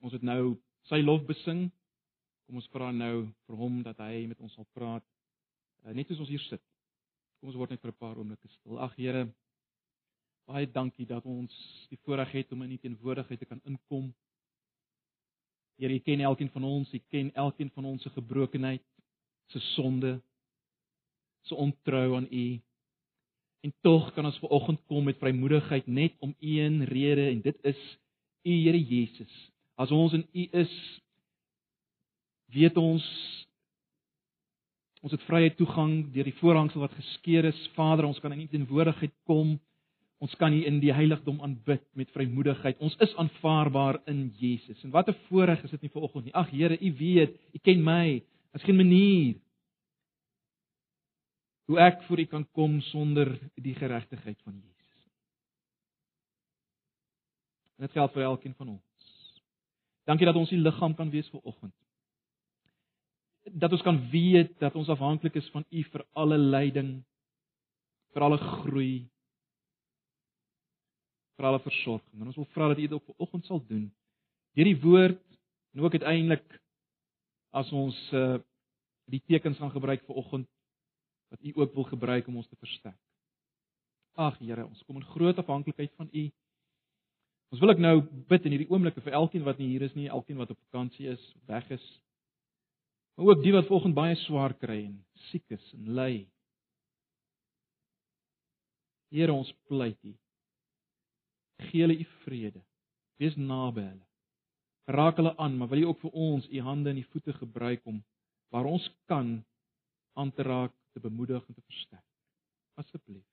Ons het nou sy lof besing. Kom ons vra nou vir hom dat hy met ons sal praat. Uh, net soos ons hier sit. Kom ons word net vir 'n paar oomblikke stil. Ag Here, baie dankie dat ons die voorreg het om in U teenwoordigheid te kan inkom. Here, U ken elkeen van ons, U ken elkeen van ons se gebrokenheid, se sonde, se ontrou aan U. En tog kan ons ver oggend kom met vrymoedigheid net om een rede en dit is U Here Jesus. As ons in U is, weet ons ons het vrye toegang deur die voorhangsel wat geskeur is. Vader, ons kan in U teenwoordigheid kom. Ons kan hier in die heiligdom aanbid met vrymoedigheid. Ons is aanvaarbaar in Jesus. En wat 'n voorreg is dit nie vir oggend nie. Ag Here, U weet, U ken my. Daar's geen manier hoe ek voor U kan kom sonder die geregtigheid van Jesus. En dit geld vir elkeen van ons. Dankie dat ons die liggaam kan wees vir oggend. Dat ons kan weet dat ons afhanklik is van U vir alle lyding, vir alle groei, vir alle versorging. En ons wil vra dat U dit op vanoggend sal doen deur die woord en ook uiteindelik as ons uh die tekens gaan gebruik vir oggend wat U ook wil gebruik om ons te versterk. Ag Here, ons kom in groot afhanklikheid van U. Ons wil ek nou bid in hierdie oomblikke vir elkeen wat nie hier is nie, elkeen wat op vakansie is, weg is. Maar ook die wat volgens baie swaar kry en siek is en ly. Here, ons pleit U. Gee hulle U vrede. Wees naby hulle. Raak hulle aan, maar wil U ook vir ons U hande en U voete gebruik om waar ons kan aan te raak te bemoedig en te versterk. Asseblief.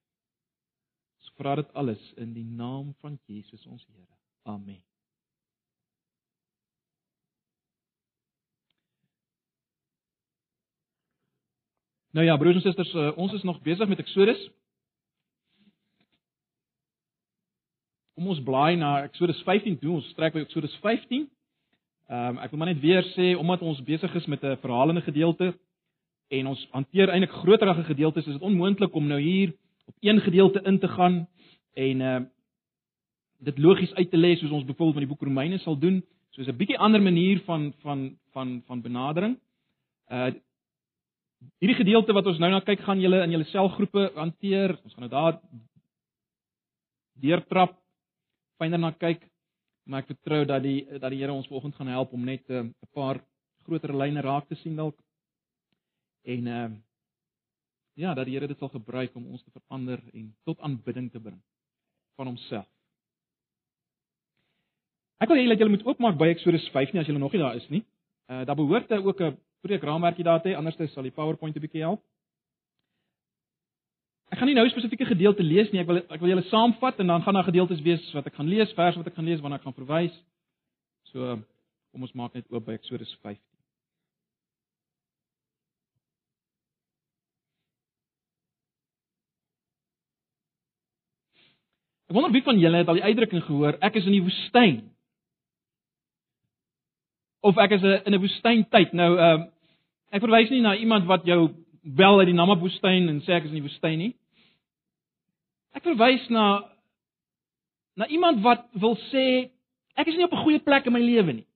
Vra dit alles in die naam van Jesus ons Here. Amen. Nou ja, broers en susters, uh, ons is nog besig met Eksodus. Kom ons blaai na Eksodus 15 toe. Ons strek by Eksodus 15. Ehm um, ek wil maar net weer sê omdat ons besig is met 'n verhalende gedeelte, en ons hanteer eintlik groterige gedeeltes, is dit onmoontlik om nou hier op een gedeelte in te gaan en uh dit logies uit te lê soos ons byvoorbeeld met die boek Romeine sal doen, soos 'n bietjie ander manier van van van van benadering. Uh hierdie gedeelte wat ons nou na kyk, gaan julle in julle selgroepe hanteer. Ons gaan nou daar deurtrap, fyner na kyk, maar ek vertrou dat die dat die Here ons vanoggend gaan help om net eh, 'n uh, paar groter lyne raak te sien dalk. En ehm uh, ja, dat die Here dit sal gebruik om ons te verander en tot aanbidding te bring van homself. Ek wil hê dat julle moet oopmaak by Eksodus 15 as julle nog nie daar is nie. Uh daar behoort ook 'n preekraamwerkie daar te hê, anders sal die PowerPoint 'n bietjie help. Ek gaan nie nou spesifieke gedeelte lees nie. Ek wil ek wil julle saamvat en dan gaan daar gedeeltes wees wat ek gaan lees, vers wat ek gaan lees, waarna ek gaan verwys. So kom ons maak net oop by Eksodus 15. Ek wonder wie van julle het al die uitdrukking gehoor ek is in die woestyn. Of ek is in 'n woestyntyd. Nou ehm uh, ek verwys nie na iemand wat jou bel uit die Namib woestyn en sê ek is in die woestyn nie. Ek verwys na na iemand wat wil sê ek is nie op 'n goeie plek in my lewe nie.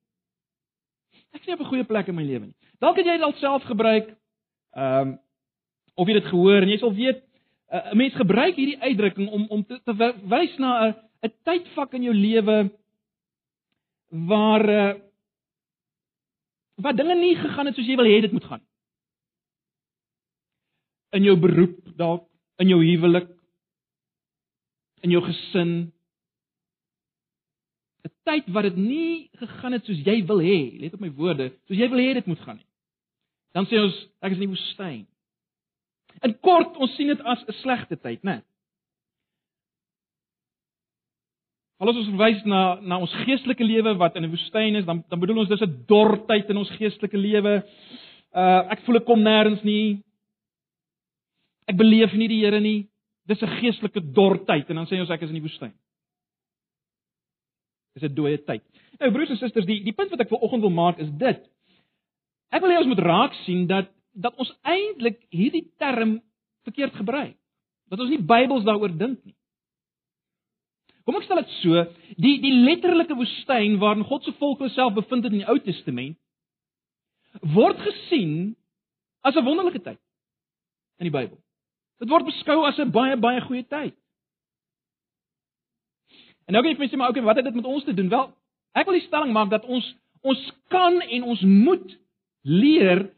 Ek is nie op 'n goeie plek in my lewe nie. Dalk het jy dit al self gebruik. Ehm um, of jy dit gehoor en jy sal weet 'n mens gebruik hierdie uitdrukking om om te, te wys na 'n 'n tydvak in jou lewe waar uh, waar dinge nie gegaan het soos jy wil hê dit moet gaan. In jou beroep dalk, in jou huwelik, in jou gesin. 'n Tyd wat dit nie gegaan het soos jy wil hê, let op my woorde, soos jy wil hê dit moet gaan nie. Dan sê ons ek is in die woestyn. In kort, ons sien dit as 'n slegte tyd, né? Alles ons verwys na na ons geestelike lewe wat in 'n woestyn is, dan dan bedoel ons dis 'n dor tyd in ons geestelike lewe. Uh ek voel ek kom nêrens nie. Ek beleef nie die Here nie. Dis 'n geestelike dor tyd en dan sê ons ek is in die woestyn. Dis 'n dooie tyd. Nou broers en susters, die die punt wat ek vanoggend wil maak is dit. Ek wil hê ons moet raak sien dat dat ons eintlik hierdie term verkeerd gebruik. Dat ons nie Bybels daaroor dink nie. Kom ek stel dit so, die die letterlike woestyn waarin God se volk homself bevind het in die Ou Testament word gesien as 'n wonderlike tyd in die Bybel. Dit word beskou as 'n baie baie goeie tyd. En nou vir my sê maar okay, wat het dit met ons te doen? Wel, ek wil die stelling maak dat ons ons kan en ons moet leer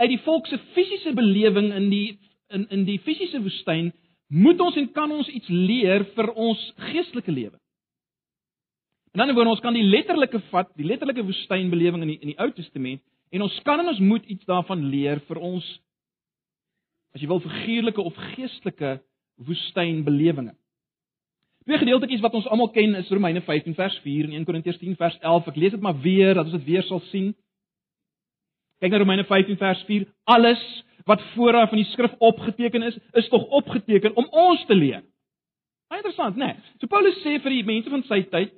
uit die volk se fisiese belewing in die in in die fisiese woestyn moet ons en kan ons iets leer vir ons geestelike lewe. In ander woorde, ons kan die letterlike vat, die letterlike woestynbelewing in die in die Ou Testament en ons kan en ons moet iets daarvan leer vir ons as jy wil figuurlike of geestelike woestynbelewinge. Twee gedeeltetjies wat ons almal ken is Romeine 15 vers 4 en 1 Korintiërs 10 vers 11. Ek lees dit maar weer dat ons dit weer sal sien. Kyk na Romeine 15 vers 4. Alles wat vooraf in die skrif opgeteken is, is tog opgeteken om ons te leer. Baie interessant, né? Nee. So Paulus sê vir die mense van sy tyd,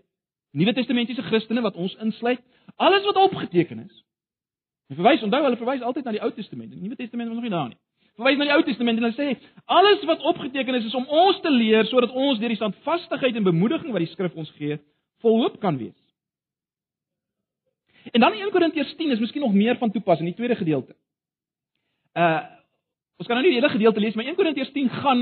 Nuwe Testamentiese Christene wat ons insluit, alles wat opgeteken is. Hy verwys, onthou, hulle verwys altyd na die Ou Testament. Die Nuwe Testament is nog nie daar nie. Verwys na die Ou Testament en hulle sê, alles wat opgeteken is is om ons te leer sodat ons deur die standvastigheid en bemoediging wat die skrif ons gee, vol hoop kan wees. En dan in 1 Korintiërs 10 is miskien nog meer van toepassing, die tweede gedeelte. Uh ons kan nou nie die hele gedeelte lees, maar 1 Korintiërs 10 gaan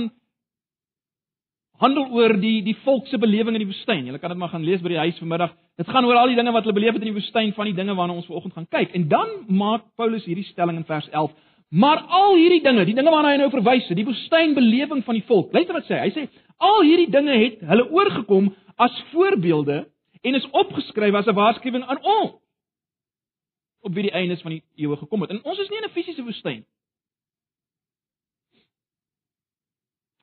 handel oor die die volk se belewing in die woestyn. Julle kan dit maar gaan lees by die huis vanmiddag. Dit gaan oor al die dinge wat hulle beleef het in die woestyn, van die dinge waarna ons vanoggend gaan kyk. En dan maak Paulus hierdie stelling in vers 11. Maar al hierdie dinge, die dinge waarna hy nou verwys, die woestynbelewing van die volk. Luister wat sê hy. Hy sê al hierdie dinge het hulle oorgekom as voorbeelde en is opgeskryf as 'n waarskuwing aan ons op wie die eindes van die eeue gekom het. En ons is nie in 'n fisiese woestyn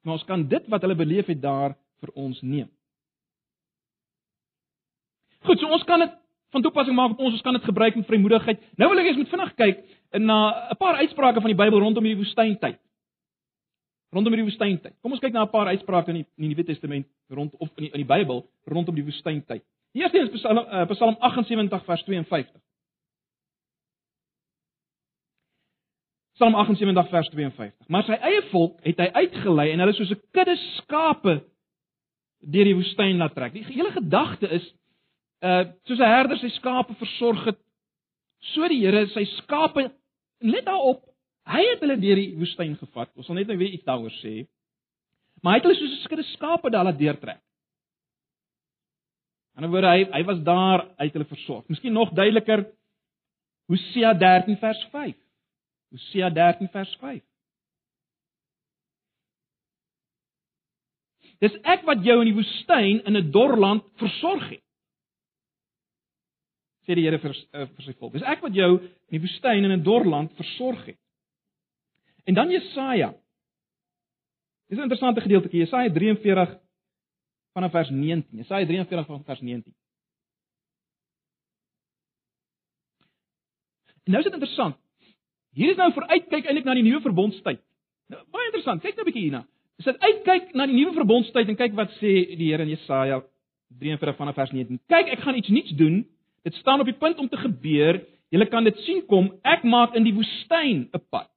maar ons kan dit wat hulle beleef het daar vir ons neem. Goed, so ons kan dit van toepassing maak op ons, ons kan dit gebruik met vrymoedigheid. Nou wil ek eens met vinnig kyk na 'n paar uitsprake van die Bybel rondom hierdie woestyntyd. Rondom hierdie woestyntyd. Kom ons kyk na 'n paar uitsprake in die, in die Nuwe Testament rond of in die, in die Bybel rondom die woestyntyd. Die eerste is Psalm uh, Psalm 78 vers 52. Psalm 78 vers 52. Maar sy eie volk het hy uitgelei en hulle soos 'n kudde skape deur die woestyn laat trek. Die hele gedagte is uh soos 'n herder sy skape versorg het, so die Here sy skape let daarop. Hy het hulle deur die woestyn gevat. Ons sal net nou weer iets daaroor sê. Maar hy het hulle soos 'n kudde skape daar laat deurtrek. In 'n woorde hy hy was daar uit hulle versorg. Miskien nog duideliker Hosea 13 vers 5. Hosea 13 vers 5. Dis ek wat jou in die woestyn in 'n dor land versorg het. Sê die Here vir uh, vir sy volk. Dis ek wat jou in die woestyn in 'n dor land versorg het. En dan Jesaja. Dis 'n interessante gedeeltjie. Jesaja 43 vanaf vers 19. Jesaja 43 vanaf vers 19. En nou is dit interessant. Hier is nou vooruitkyk eintlik na die nuwe verbondstyd. Nou, baie interessant. Kyk nou 'n bietjie hierna. Dis dit uitkyk na die nuwe verbondstyd en kyk wat sê die Here in Jesaja 43 vanaf vers 19. Kyk, ek gaan iets nuuts doen. Dit staan op die punt om te gebeur. Julle kan dit sien kom. Ek maak in die woestyn 'n pad.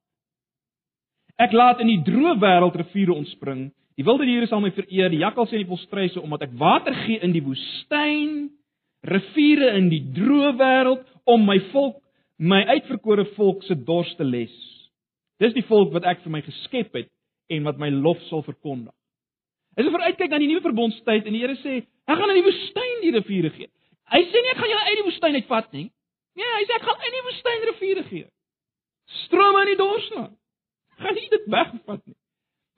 Ek laat in die droë wêreld riviere ontspring. Die wilde diere sal my vereer, die jakkals en die volstruise omdat ek water gee in die woestyn, riviere in die droë wêreld om my volk my uitverkore volk se dors te les. Dis die volk wat ek vir my geskep het en wat my lof sal verkondig. As jy vooruitkyk na die nuwe verbondstyd en die Here sê, ek gaan in die woestyn die riviere gee. Hy sê nie ek gaan julle uit die woestyn uitvat nie. Nee, hy sê ek gaan in die woestyn riviere gee. Strome in die dorsland. Gaan nie dit wegvat nie.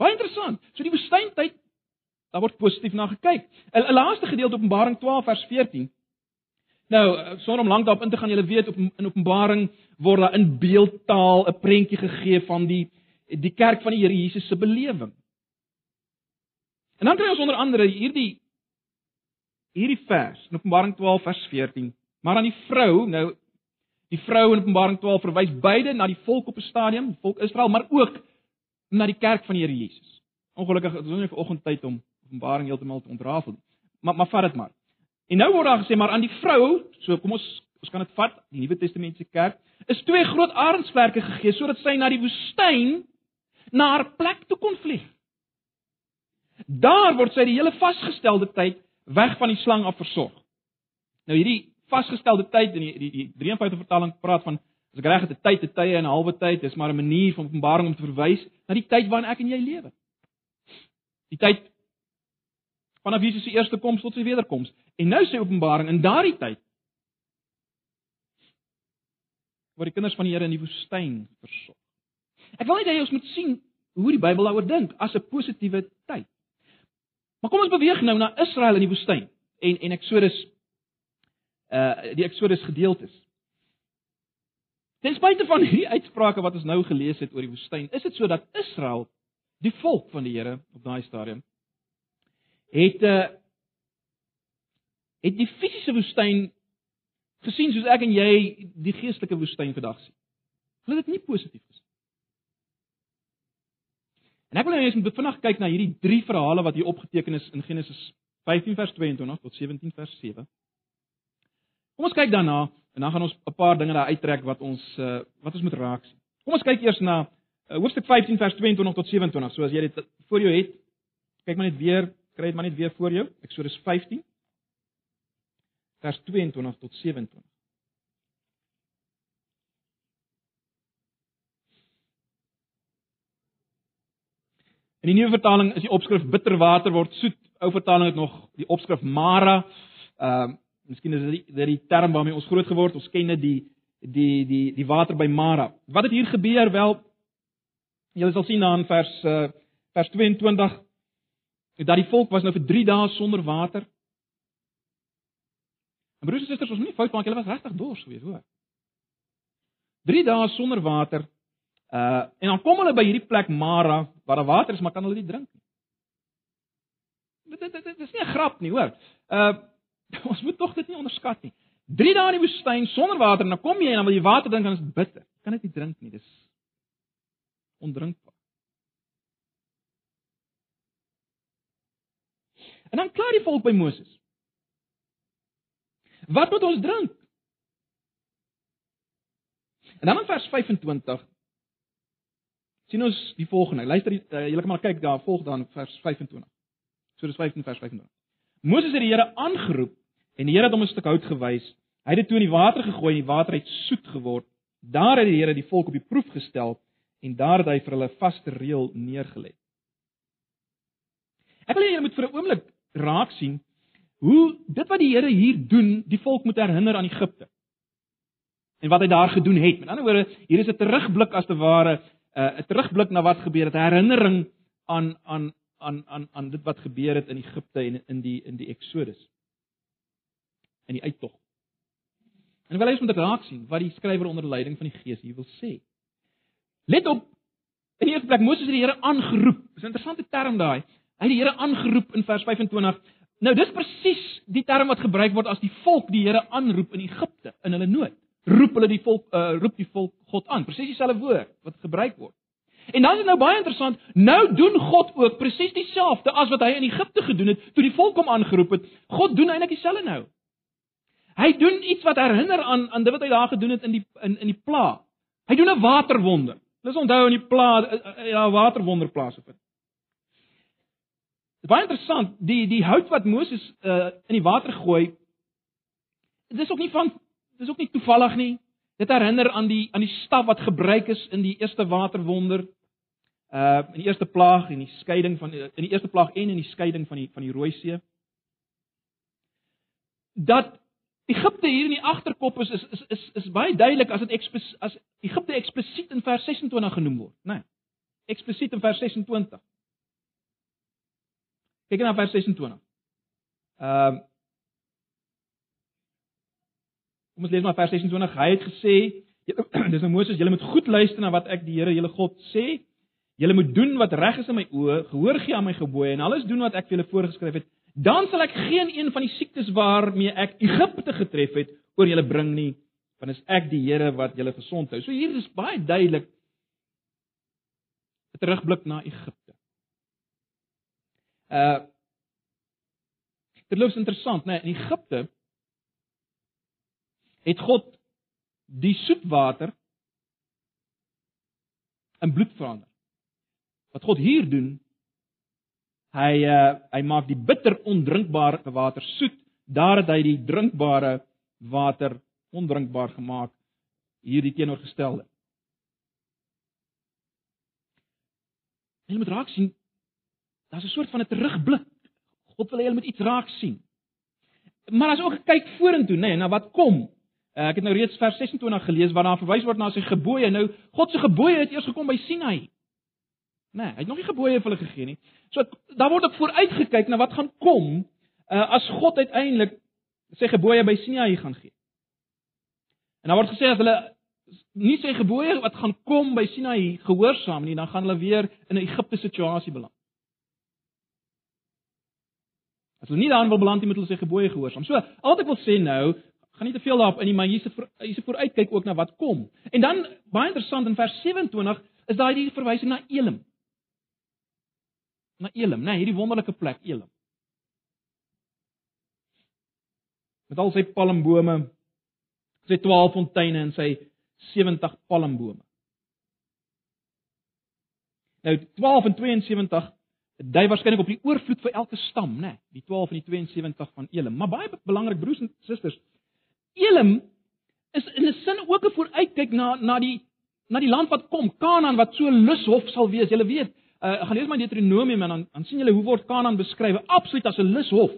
Baie interessant. So die woestyntyd daar word positief na gekyk. 'n Laaste gedeelte Openbaring 12 vers 14 Nou, sonder om lank daarop in te gaan, julle weet op in Openbaring word daar in beeldtaal 'n prentjie gegee van die die kerk van die Here Jesus se belewing. En dan kry ons onder andere hierdie hierdie vers in Openbaring 12 vers 14. Maar aan die vrou, nou die vrou in Openbaring 12 verwys beide na die volk op 'n stadium, volk Israel, maar ook na die kerk van die Here Jesus. Ongelukkig, dit is nie vir oggend tyd om Openbaring heeltemal te ontrafel nie. Maar maar vat dit maar. En nou word daar gesê maar aan die vrou, so kom ons ons kan dit vat, die Nuwe Testamentiese kerk, is twee groot arensvlerke gegee sodat sy na die woestyn na haar plek toe kon vlieg. Daar word sy die hele vasgestelde tyd weg van die slang af versorg. Nou hierdie vasgestelde tyd in die die, die 53 vertaling praat van as ek reg het 'n tyd, 'n tye en 'n halwe tyd, dis maar 'n manier van openbaring om te verwys na die tyd waarin ek en jy lewe. Die tyd vanaf Jesus se eerste koms tot sy wederkoms. En nou sê Openbaring in daardie tyd word die kinders van die Here in die woestyn versorg. Ek wil net hê ons moet sien hoe die Bybel daaroor dink as 'n positiewe tyd. Maar kom ons beweeg nou na Israel in die woestyn en en Eksodus uh die Eksodus gedeeltes. Ten spyte van hierdie uitsprake wat ons nou gelees het oor die woestyn, is dit so dat Israel, die volk van die Here op daai stadium, het 'n uh, het die fisiese woestyn gesien soos ek en jy die geestelike woestyn vandag sien. Hulle het dit nie positief gesien. En ek wil net eens vinnig kyk na hierdie drie verhale wat hier opgeteken is in Genesis 15 vers 22 tot 17 vers 7. Kom ons kyk daarna en dan gaan ons 'n paar dinge daar uittrek wat ons uh, wat ons moet raak sien. Kom ons kyk eers na uh, hoofstuk 15 vers 22 tot 27. So as jy dit voor jou het, kyk maar net weer kry dit maar net weer voor jou. Eksodus 15 vers 22 tot 27. In die nuwe vertaling is die opskrif bitter water word soet. Ou vertaling het nog die opskrif Mara. Ehm uh, miskien is dit die, die term waarmee ons groot geword. Ons ken dit die die die die water by Mara. Wat het hier gebeur? Wel julle sal sien na in vers uh, vers 22 dat die volk was nou vir 3 dae sonder water. En broers en susters, ons moet nie fout maak, hulle was regtig dors geweest, hoor. 3 dae sonder water. Uh en dan kom hulle by hierdie plek Mara waar daar water is, maar kan hulle nie drink nie. Dit dit dit is nie 'n grap nie, hoor. Uh ons moet tog dit nie onderskat nie. 3 dae in die woestyn sonder water en dan kom jy en dan wil jy water drink en dit is bitter. Kan dit nie drink nie, dis ondrinkbaar. En dan kla die volk by Moses. Wat moet ons drink? En dan in vers 25 sien ons die volgende. Luister, uh, julle kan maar kyk daar, volg dan vers 25. So dis 15 vers 25. Moses het die Here aangeroep en die Here het hom 'n stuk hout gewys. Hy het dit toe in die water gegooi en die water het soet geword. Daar het die Here die volk op die proef gestel en daar het hy vir hulle vaste reël neergelê. Ek wil hê julle moet vir 'n oomblik raak sien hoe dit wat die Here hier doen, die volk moet herinner aan Egipte. En wat hy daar gedoen het. Met ander woorde, hier is 'n terugblik as te ware, uh, 'n terugblik na wat gebeur het, herinnering aan aan aan aan aan dit wat gebeur het in Egipte en in die in die Exodus. In die uittog. En wil hy ons moet raak sien wat die skrywer onder leiding van die Gees hier wil sê. Let op in die eerste plek Moses het die Here aangeroep. Dis 'n interessante term daai. Hy het die Here aangeroep in vers 25. Nou dis presies die term wat gebruik word as die volk die Here aanroep in Egipte in hulle nood. Roep hulle die volk uh, roep die volk God aan. Presies dieselfde woord wat gebruik word. En dan is dit nou baie interessant, nou doen God ook presies dieselfde as wat hy in Egipte gedoen het toe die volk hom aangeroep het. God doen eintlik dieselfde nou. Hy doen iets wat herinner aan aan dit wat hy daar gedoen het in die in in die plaag. Hy doen 'n waterwonder. Dis onthou in die plaag eh, eh, ja waterwonder plaas op dit. Is baie interessant, die die hout wat Moses uh in die water gooi, dis ook nie van dis ook nie toevallig nie. Dit herinner aan die aan die staf wat gebruik is in die eerste waterwonder. Uh in die eerste plaag en die skeiding van in die eerste plaag en in die skeiding van die van die Rooi See. Dat Egipte hier in die agterkop is is is is, is baie duidelik as dit as Egipte eksplisiet in vers 26 genoem word, né? Nee, eksplisiet in vers 26. Kyk na vers 26. Ehm uh, Kom ons lees maar vers 26. Hy het gesê, dis nou Moses, julle moet goed luister na wat ek die Here julle God sê. Julle moet doen wat reg is in my oë, gehoor gee aan my gebooie en alles doen wat ek vir julle voorgeskryf het. Dan sal ek geen een van die siektes waarmee ek Egipte getref het oor julle bring nie, want is ek die Here wat julle gesond hou. So hier is baie duidelik 'n terugblik na Egipte. Uh Dit loops interessant, né? Nee, in Egipte het God die soetwater in bloed verander. Wat God hier doen, Hy uh hy maak die bitter ondrinkbare water soet, daar het hy die drinkbare water ondrinkbaar gemaak. Hierdie teenoorgestelde. Jy moet raak sien daar's 'n soort van 'n terugblik. God wil hê jy moet iets raak sien. Maar as ook kyk vorentoe, nê, nee, na wat kom. Uh, ek het nou reeds vers 26 gelees waar daar verwys word na sy gebooie. Nou God se gebooie het eers gekom by Sinai. Nee, hy het nog nie gebooie vir hulle gegee nie. So daar word ook vooruit gekyk na wat gaan kom uh, as God uiteindelik sy gebooie by Sinai gaan gee. En dan word gesê as hulle nie sy gebooie wat gaan kom by Sinai gehoorsaam nie, dan gaan hulle weer in 'n Egipte situasie beland. As hulle nie daarin wil beland nie, moet hulle sy gebooie gehoorsaam. So, al wat ek wil sê nou, gaan nie te veel daarop in nie, maar hier's 'n hier's 'n vooruitkyk ook na wat kom. En dan baie interessant in vers 27 is daai die verwysing na Elim na Elim, né, nee, hierdie wonderlike plek Elim. Met al sy palmbome, sy 12 fonteine en sy 70 palmbome. Nou 12 en 72 dui waarskynlik op die oorvloed vir elke stam, né? Nee, die 12 en die 72 van Elim. Maar baie belangrik broers en susters, Elim is in 'n sin ook 'n vooruitkyk na na die na die land wat kom, Kanaan wat so lushof sal wees. Jy weet, uh, gaan lees maar Deuteronomium en dan dan sien julle hoe word Kanaan beskryf absoluut as 'n lushof.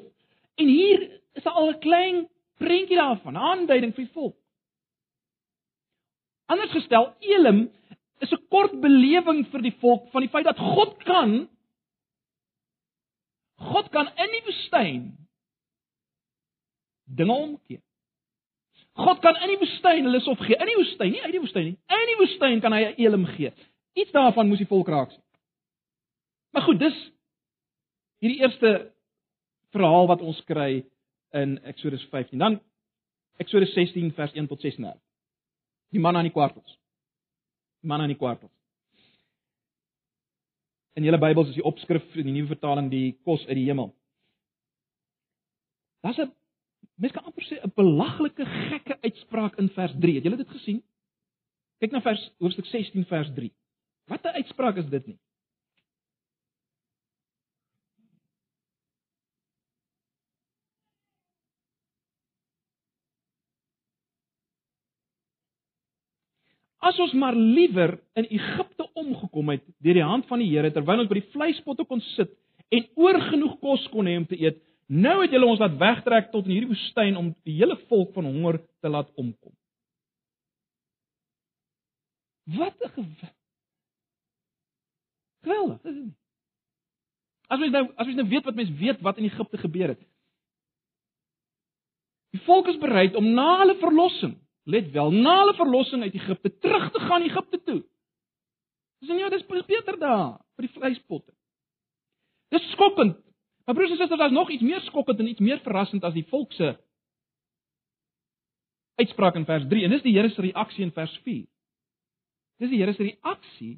En hier is daar al 'n klein prentjie daarvan, 'n aanduiding vir die volk. Anders gestel, Elim is 'n kort belewing vir die volk van die feit dat God kan God kan in die woestyn dinge omkeer. God kan in die woestyn hulle sof gee. In die woestyn, nie uit die woestyn nie. In die woestyn kan hy 'n Elim gee. Iets daarvan moes die volk raak sien. Maar goed, dis hierdie eerste verhaal wat ons kry in Eksodus 15. Dan Eksodus 16 vers 1 tot 6 nou. Die man aan die kwartels. Die man aan die kwartels. In julle Bybels is die opskrif in die nuwe vertaling die kos uit die hemel. Daar's 'n mens kan amper sê 'n belaglike gekke uitspraak in vers 3. Het julle dit gesien? Kyk na vers hoofstuk 16 vers 3. Wat 'n uitspraak is dit nie? As ons maar liewer in Egipte omgekom het deur die hand van die Here terwyl ons by die vleispotte kon sit en oor genoeg kos kon hê om te eet, nou het julle ons laat wegtrek tot in hierdie woestyn om die hele volk van honger te laat omkom. Wat 'n geweldig, is dit? As mens nou as mens nou weet wat mens weet wat in Egipte gebeur het. Die volk is bereid om na hulle verlossing let wel, na hulle verlossing uit Egipte terug te gaan Egipte toe. Dis nie, dis beter daar vir die vleispotte. Dis skokkend. Maar broers en susters, daar's nog iets meer skokkend en iets meer verrassend as die volk se uitspraak in vers 3 en dis die Here se reaksie in vers 4. Dis die Here se reaksie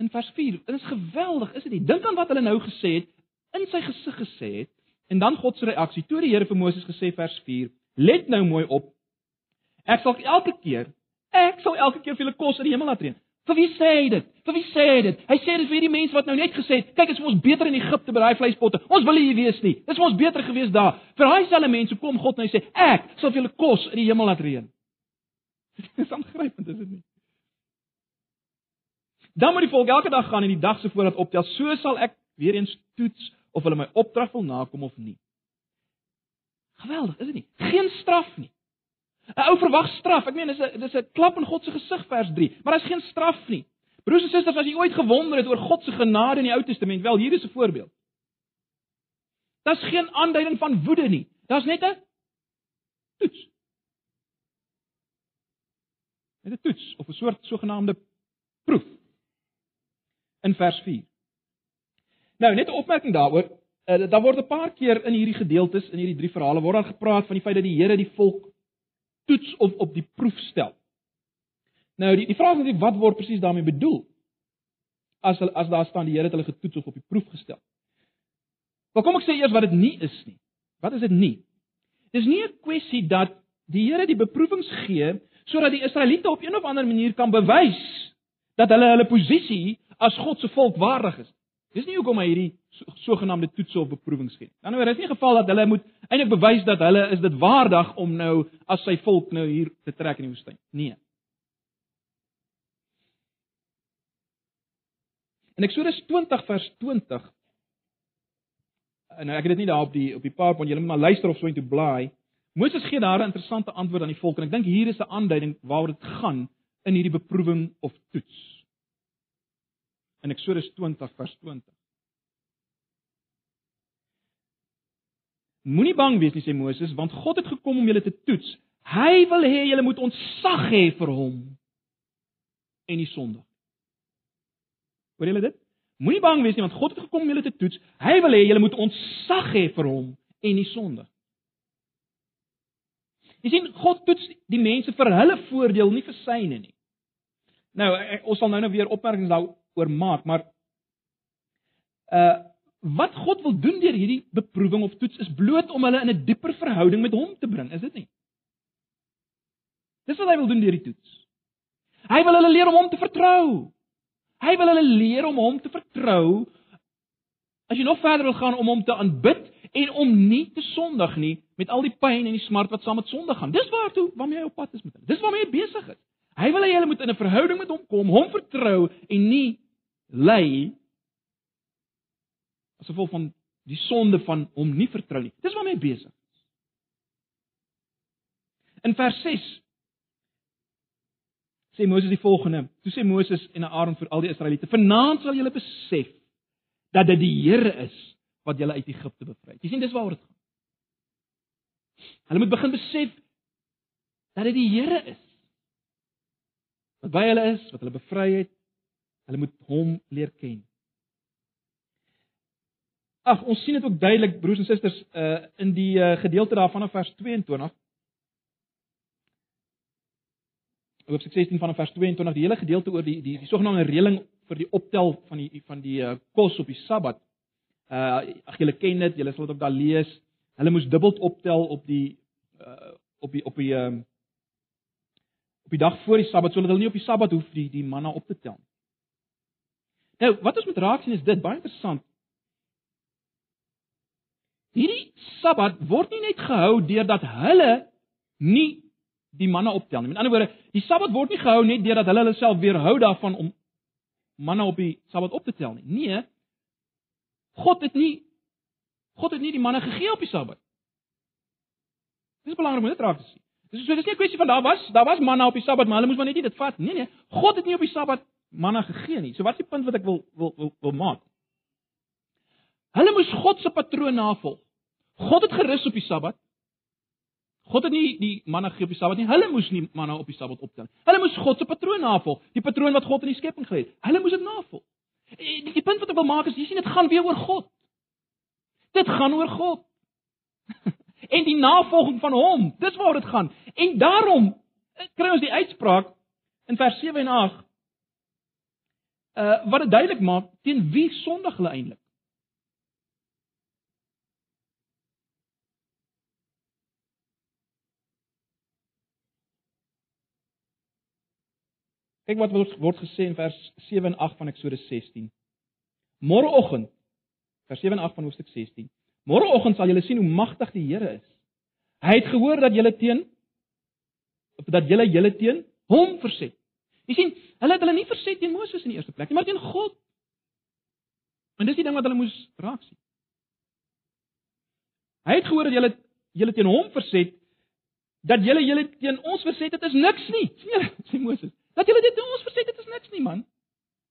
in vers 4. Dit is geweldig, is dit nie? Dink aan wat hulle nou gesê het, in sy gesig gesê het en dan God se reaksie. Toe die Here vir Moses gesê vers 4 Let nou mooi op. Ek sal elke keer, ek sal elke keer vir julle kos uit die hemel laat reën. Vir wie sê hy dit? Vir wie sê hy dit? Hy sê dit vir hierdie mense wat nou net gesê het, kyk, dit is ons beter in Egipte by daai vleispotte. Ons wil hier wees nie. Dit is ons beter gewees daar. Vir daai selfe mense kom God en sê, ek sal vir julle kos uit die hemel laat reën. Dit is aangrypend, is dit nie? Dan moet die volk elke dag gaan en die dag se voorraad optel. So sal ek weer eens toets of hulle my opdrag wil nakom of nie. Geweldig, is dit nie? Geen straf nie. 'n Ou verwag straf. Ek meen dis 'n dis 'n klap in God se gesig vers 3, maar daar's geen straf nie. Broers en susters, as jy ooit gewonder het oor God se genade in die Ou Testament, wel hier is 'n voorbeeld. Daar's geen aanduiding van woede nie. Daar's net 'n toets. Net 'n toets of 'n soort sogenaamde proef in vers 4. Nou, net 'n opmerking daaroor. Uh, daar word 'n paar keer in hierdie gedeeltes in hierdie drie verhale word daar gepraat van die feit dat die Here die volk toets of op die proef stel. Nou die die vraag is wat word presies daarmee bedoel? As as daar staan die Here het hulle getoets of op die proef gestel. Maar kom ek sê eers wat dit nie is nie. Wat is dit nie? Dis nie 'n kwessie dat die Here die beproewings gee sodat die Israeliete op een of ander manier kan bewys dat hulle hulle posisie as God se volk waardig is. Dis nie hoekom hy hierdie sogenaamde toetse of beproewings gee. Dan nou is nie geval dat hulle moet eintlik bewys dat hulle is dit waardig om nou as sy volk nou hier te trek in die woestyn. Nee. In Eksodus 20 vers 20 en nou ek het dit nie daar op die op die PowerPoint, julle maar luister of so intoe blaai. Moses gee daar 'n interessante antwoord aan die volk en ek dink hier is 'n aanduiding waaroor dit gaan in hierdie beproewing of toets. In Eksodus 20 vers 20. Moenie bang wees nie sê Moses, want God het gekom om julle te toets. Hy wil hê julle moet ontsag hê vir hom en nie sondig. Hoor julle dit? Moenie bang wees nie want God het gekom om julle te toets. Hy wil hê julle moet ontsag hê vir hom en nie sondig. Jy sien God toets die mense vir hulle voordeel, nie vir syne nie. Nou ek, ons sal nou nou weer opmerkings daaroor maak, maar uh wat God wil doen deur hierdie beproewing of toets is bloot om hulle in 'n dieper verhouding met hom te bring, is dit nie? Dis wat hy wil doen deur die toets. Hy wil hulle leer om hom te vertrou. Hy wil hulle leer om hom te vertrou. As jy nog verder wil gaan om hom te aanbid en om nie te sondig nie met al die pyn en die smart wat saam met sonde gaan. Dis waartoe waarmee hy op pad is met hulle. Dis waarmee hy besig is. Hy wil hê hulle moet in 'n verhouding met hom kom, hom vertrou en nie lei as gevolg van die sonde van hom nie vertrou nie. Dis waarmee hy besig is. In vers 6 sê Moses die volgende. Toe sê Moses en Aaron vir al die Israeliete: "Vanaand sal julle besef dat dit die Here is wat julle uit Egipte bevry het." Jy sien dis waaroor dit gaan. Hulle moet begin besef dat dit die Here is wat by hulle is, wat hulle bevry het. Hulle moet hom leer ken. Ag, ons sien dit ook duidelik broers en susters uh in die uh, gedeelte daarvan in vers 22. Hoofstuk 16 vanaf vers 22, die hele gedeelte oor die die, die sogenaamde reëling vir die optel van die van die uh, kos op die Sabbat. Uh ag julle ken dit, julle sal dit ook daar lees. Hulle moes dubbel optel op die uh op die op die uh op die dag voor die Sabbat sodat hulle nie op die Sabbat hoef die die manna op te tel nie. Nou, wat ons moet raak sien is dit baie interessant. Hierdie Sabbat word nie net gehou deurdat hulle nie die manne optel nie. Met ander woorde, die Sabbat word nie gehou net deurdat hulle hulle self weerhou daarvan om manne op die Sabbat op te tel nie. Nee. God het nie God het nie die manne gegee op die Sabbat. Dis belangrik om dit raak te sien. Dis so dis nie 'n kwessie van daar was daar was manne op die Sabbat, maar hulle moes maar net nie dit vat nie. Nee nee. God het nie op die Sabbat manne gegee nie. So wat is die punt wat ek wil wil wil, wil maak? Hulle moes God se patroon navolg. God het gerus op die Sabbat. God het nie die manne gegee op die Sabbat nie. Hulle moes nie manne op die Sabbat optel nie. Hulle moes God se patroon navolg, die patroon wat God in die skepping gelê het. Hulle moes dit navolg. Die, die punt wat ek wil maak is, jy sien dit gaan weer oor God. Dit gaan oor God. en die navolging van hom, dis waaroor dit gaan. En daarom kry ons die uitspraak in vers 7 en 8 uh wat dit duidelik maak teen wie sondig hulle eintlik. Kyk wat word, word gesê in vers 7 en 8 van Eksodus 16. Môreoggend vers 7 en 8 van hoofstuk 16. Môreoggend sal julle sien hoe magtig die Here is. Hy het gehoor dat julle teen dat julle julle teen hom verset. Jy sien, hulle het hulle nie verset teen Moses in die eerste plek nie, maar teen God. En dis die ding wat hulle moes raak sien. Hy het gehoor dat julle julle teen hom verset dat julle julle teen ons verset het is niks nie. Sien jy, sê Moses. Dat julle dit ons verset dit is niks nie man.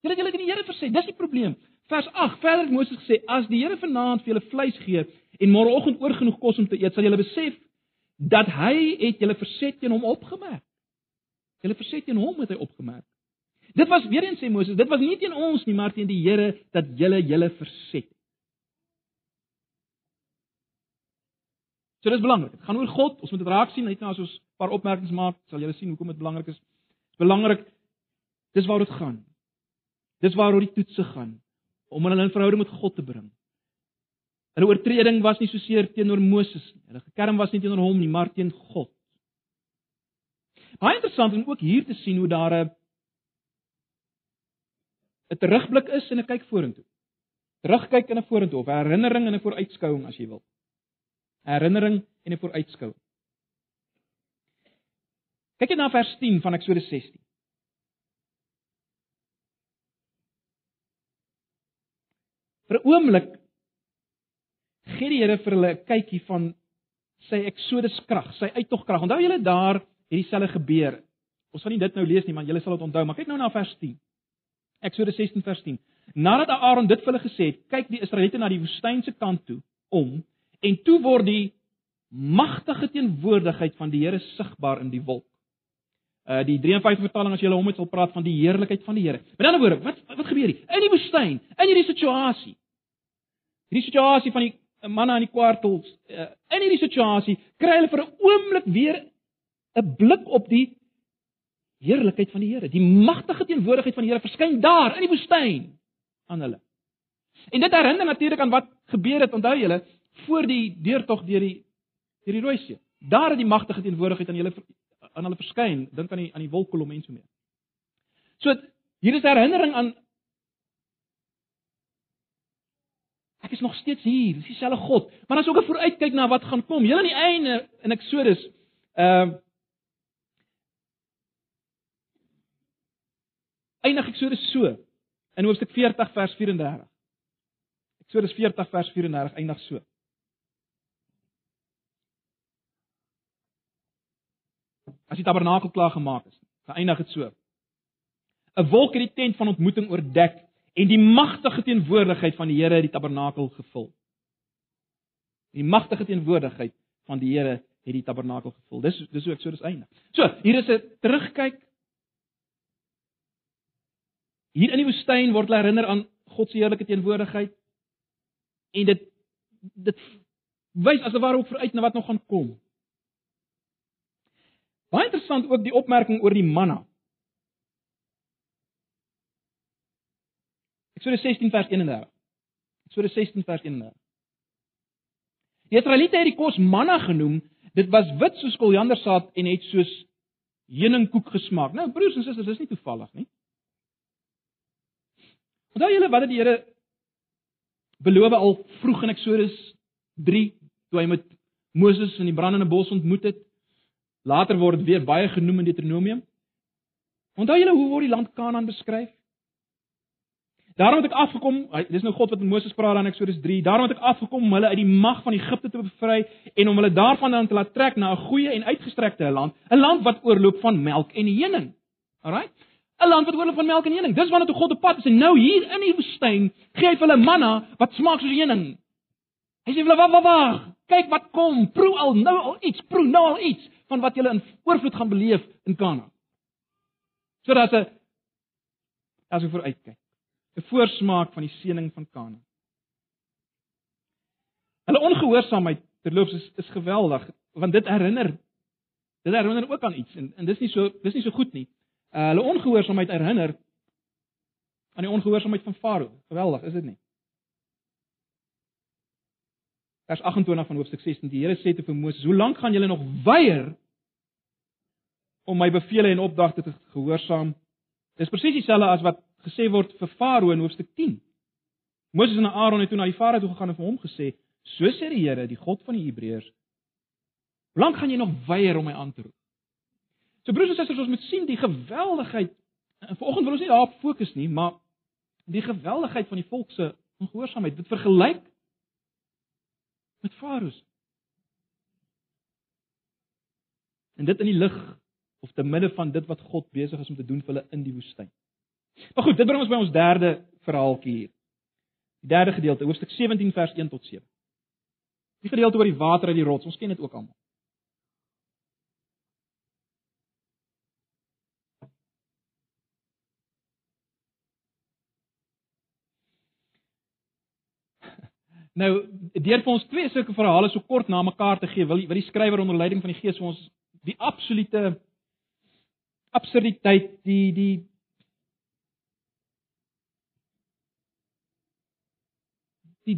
Julle julle het die Here verset, dis die probleem. Vers 8, verder het Moses gesê as die Here vanaand vir julle vleis gee en môreoggend oor genoeg kos om te eet, sal julle besef dat hy het julle verset teen hom opgemerk. Julle verset teen hom het hy opgemerk. Dit was weer eens sê Moses, dit was nie teen ons nie, maar teen die Here dat julle julle verset. So dis belangrik. Dit gaan oor God. Ons moet dit raak sien net nou as ons 'n paar opmerkings maak, sal julle sien hoekom dit belangrik is belangrik. Dis waaroor dit gaan. Dis waaroor die toetse gaan om hulle in verhouding met God te bring. Hulle oortreding was nie so seer teenoor Moses nie. Hulle gekerm was nie teenoor hom nie, maar teen God. Baie interessant om ook hier te sien hoe daar 'n 'n terugblik is en 'n kyk vorentoe. Terugkyk in 'n vorentoe 'n herinnering en 'n vooruitskouing as jy wil. Herinnering en 'n vooruitskouing. Kyk net na vers 10 van Eksodus 16. Vir 'n oomblik gee die Here vir hulle 'n kykie van sy Eksodus krag, sy uittogkrag. Onthou julle daar het dieselfde gebeur. Ons gaan nie dit nou lees nie, maar julle sal dit onthou, maar kyk nou na vers 10. Eksodus 16 vers 10. Nadat Aaron dit vir hulle gesê het, kyk die Israeliete na die woestynse kant toe om en toe word die magtige teenwoordigheid van die Here sigbaar in die wolk. Uh die 53 vertaling as jy hom met sal praat van die heerlikheid van die Here. Met ander woorde, wat wat gebeur hier? In die woestyn, in hierdie situasie. Hierdie situasie van die manne aan die kwartels, uh, in hierdie situasie kry hulle vir 'n oomblik weer 'n blik op die heerlikheid van die Here. Die magtige teenwoordigheid van die Here verskyn daar in die woestyn aan hulle. En dit herinner natuurlik aan wat gebeur het, onthou julle, voor die deurtog deur die deur die Rooi See. Daar het die magtige teenwoordigheid aan hulle aan hulle verskyn, dink aan die aan die wolkkolom en so mee. So hier is herinnering aan Ek is nog steeds hier, dis dieselfde God, maar as ook 'n vooruitkyk na wat gaan kom. Heel aan die einde in Eksodus ehm uh, eindig Eksodus so in hoofstuk 40 vers 34. Eksodus 40 vers 34 eindig so. As die tabernakel klaar gemaak is, dan eindig dit so. 'n Wolk het die tent van ontmoeting oordek en die magtige teenwoordigheid van die Here het die tabernakel gevul. Die magtige teenwoordigheid van die Here het die tabernakel gevul. Dis dis hoe Eksodus eindig. So, hier is 'n terugkyk Hier in die woestyn word hulle herinner aan God se heerlike teenwoordigheid en dit dit wys as 'n ware op vooruit na wat nog gaan kom. Baie interessant ook die opmerking oor die manna. Eksodus 16 vers 31. Eksodus 16 vers 31. Die Israeliete het die kos manna genoem. Dit was wit soos koriandersaad en het soos heuningkoek gesmaak. Nou broers en susters, dis nie toevallig nie. Onthou julle wat het die Here beloof al vroeg in Eksodus 3 toe hy met Moses in die brandende bos ontmoet het? Later word dit weer baie genoem in Deuteronomium. Onthou julle hoe word die land Kanaan beskryf? Daarom het ek afgekom, dis nou God wat met Moses praat in Eksodus 3. Daarom het ek afgekom om hulle uit die mag van Egipte te bevry en om hulle daarvandaan te laat trek na 'n goeie en uitgestrekte land, 'n land wat oorloop van melk en honing. Alraai? 'n land wat oorloop van melk en honing. Dis wanneer toe God op pad is en nou hier in die woestyn gee hy vir hulle manna wat smaak soos honing. Hy sê vir hulle: "Wag, wag, wag. Kyk wat kom. Proe al nou al iets, proe nou al iets van wat julle in oorvloed gaan beleef in Kanaan." Sodat 'n as ek vooruitkyk, 'n voorsmaak van die seëning van Kanaan. Hulle ongehoorsaamheid terloops is is geweldig want dit herinner dit herinner ook aan iets en en dis nie so dis nie so goed nie uh, hulle ongehoorsaamheid herinner aan die ongehoorsaamheid van Farao. Geweldig, is dit nie? Vers 28 van hoofstuk 16. Die Here sê te vir Moses: "Hoe lank gaan julle nog weier om my beveelings en opdragte te gehoorsaam?" Dis presies dieselfde as wat gesê word vir Farao in hoofstuk 10. Moses en Aaron het toe na die Farao toe gegaan en vir hom gesê: "So sê die Here, die God van die Hebreërs: Hoe lank gaan jy nog weier om my aan te roep?" So broers en susters, ons moet sien die geweldigheid. Vanoggend wil ons nie daarop fokus nie, maar die geweldigheid van die volk se ongehoorsaamheid. Dit vergelyk met Farao. En dit in die lig of te midde van dit wat God besig is om te doen vir hulle in die woestyn. Maar goed, dit bring ons by ons derde verhaaltjie hier. Die derde gedeelte, hoofstuk 17 vers 1 tot 7. Die gedeelte oor die water uit die rots, ons ken dit ook almal. Nou, deur vir ons twee sulke verhale so kort na mekaar te gee, wil wil die skrywer onder leiding van die Gees vir ons die absolute absurditeit, die die die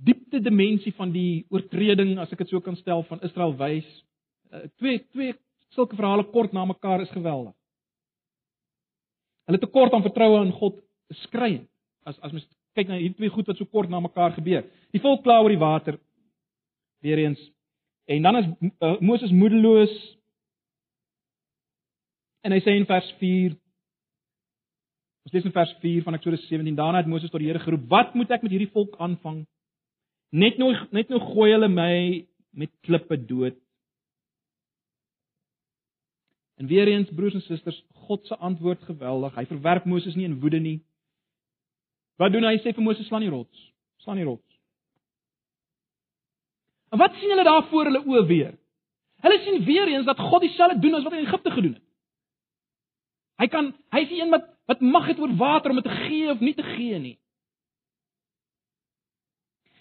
diepte dimensie van die oortreding, as ek dit so kan stel, van Israel wys. Uh, twee twee sulke verhale kort na mekaar is geweldig. Hulle tekort aan vertroue in God is skreiend as as mens kyk na hierdie twee goed wat so kort na mekaar gebeur. Die volk kla oor die water weer eens. En dan is uh, Moses moedeloos. En hy sê in vers 4 Ons lees in vers 4 van Eksodus 17: Daarna het Moses tot die Here geroep: "Wat moet ek met hierdie volk aanvang? Net nou net nou gooi hulle my met klippe dood." En weer eens broers en susters, God se antwoord geweldig. Hy verwerp Moses nie in woede nie. Wat doen hy? Hy sê vir Moses: "Slaan die rots. Slaan die rots." En wat sien hulle daar voor hulle oë weer? Hulle sien weer eens dat God dieselfde doen as wat hy in Egipte gedoen het. Hy kan hy is die een wat wat mag het oor water om dit te gee of nie te gee nie.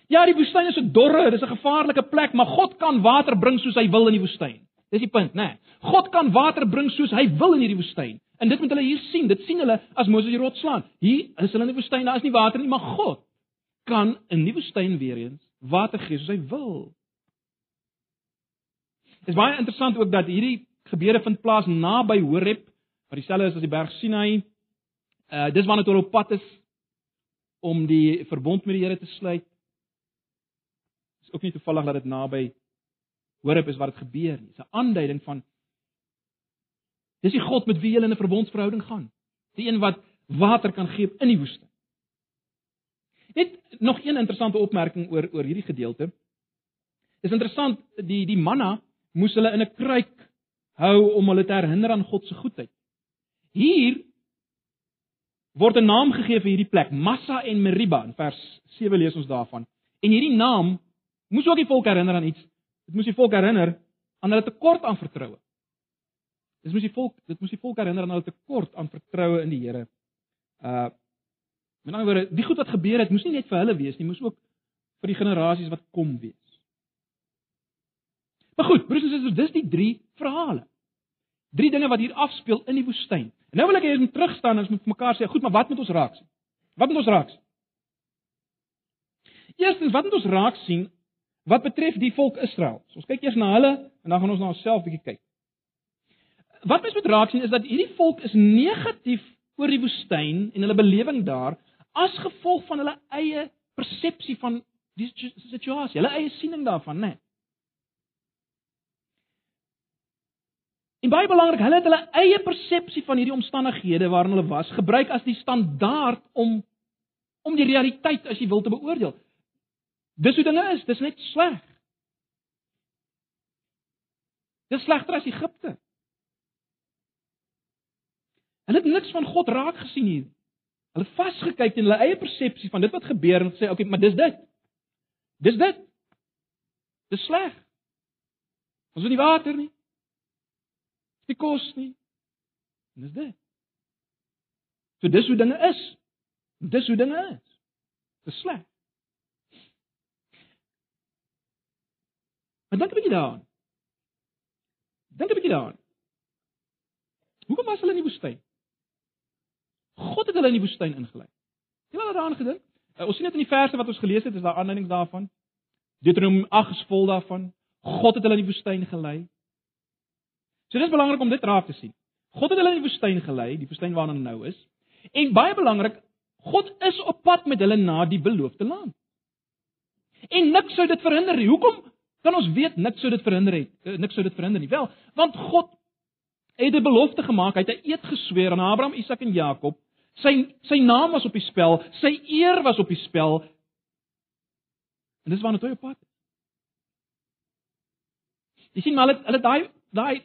Ja, die woestyn is 'n dorre, dis 'n gevaarlike plek, maar God kan water bring soos hy wil in die woestyn. Dis die punt, né? Nee. God kan water bring soos hy wil in hierdie woestyn. En dit moet hulle hier sien. Dit sien hulle as Moses die rots slaan. Hier is hulle in die woestyn, daar is nie water nie, maar God kan in die woestyn weer eens water gee soos hy wil. Dit is baie interessant ook dat hierdie gebeure vind plaas naby Horeb, wat dieselfde is as die berg Sinai. Uh dis wanneer hulle op pad is om die verbond met die Here te sluit. Is ook nie toevallig dat dit naby Horeb is waar dit gebeur nie. Dis 'n aanduiding van dis die God met wie jy in 'n verbondsverhouding gaan. Die een wat water kan gee in die woestyn. Net nog een interessante opmerking oor oor hierdie gedeelte. Dis interessant die die manna moes hulle in 'n kruik hou om hulle te herinner aan God se goedheid. Hier word 'n naam gegee vir hierdie plek, Massa en Meriba in vers 7 lees ons daarvan. En hierdie naam moes ook die volk herinner aan iets. Dit moes die volk herinner aan hulle tekort aan vertroue. Dit moes die volk, dit moes die volk herinner aan hulle tekort aan vertroue in die Here. Uh met ander woorde, die goed wat gebeur het, moes nie net vir hulle wees nie, moes ook vir die generasies wat kom wees. Maar goed, broers en susters, dis die drie verhale. Drie dinge wat hier afspeel in die woestyn. En nou wil ek hê ons moet terugstaan en ons moet vir mekaar sê, goed, maar wat moet ons raak sien? Wat moet ons raak sien? Eerstens, wat moet ons raak sien wat betref die volk Israel? So, ons kyk eers na hulle en dan gaan ons na onsself bietjie kyk. Wat mens moet raak sien is dat hierdie volk is negatief oor die woestyn en hulle belewing daar as gevolg van hulle eie persepsie van die situasie, hulle eie siening daarvan, né? Nee. En baie belangrik, hulle het hulle eie persepsie van hierdie omstandighede waarin hulle was, gebruik as die standaard om om die realiteit as jy wil te beoordeel. Dis hoe dinge is, dis net sleg. Dis slegter as Egipte. Hulle het niks van God raak gesien hier. Hulle het vasgekyk in hulle eie persepsie van dit wat gebeur en gesê, "Oké, okay, maar dis dit. Dis dit. Dis sleg. Ons het nie water nie nie kos nie. En dis dit. So dis hoe dinge is. Dis hoe dinge is. Dis sleg. Maar dink 'n bietjie daaraan. Dink 'n bietjie daaraan. Hoekom was hulle in die woestyn? God het hulle in die woestyn ingelei. Het jy al daaraan gedink? Uh, ons sien dit in die verse wat ons gelees het, is daar aanduidings daarvan. Deuteronomium 8 is vol daarvan. God het hulle in die woestyn gelei. So dis belangrik om dit raak te sien. God het hulle in die woestyn gelei, die woestyn waarna hulle nou is. En baie belangrik, God is op pad met hulle na die beloofde land. En niks sou dit verhinder nie. Hoekom kan ons weet niks sou dit verhinder het? Eh, niks sou dit verhinder nie. Wel, want God het 'n belofte gemaak. Hy het 'n eed gesweer aan Abraham, Isak en Jakob. Sy sy naam was op die spel, sy eer was op die spel. En dis waarna toe op pad. Jy sien maar hulle hulle daai daai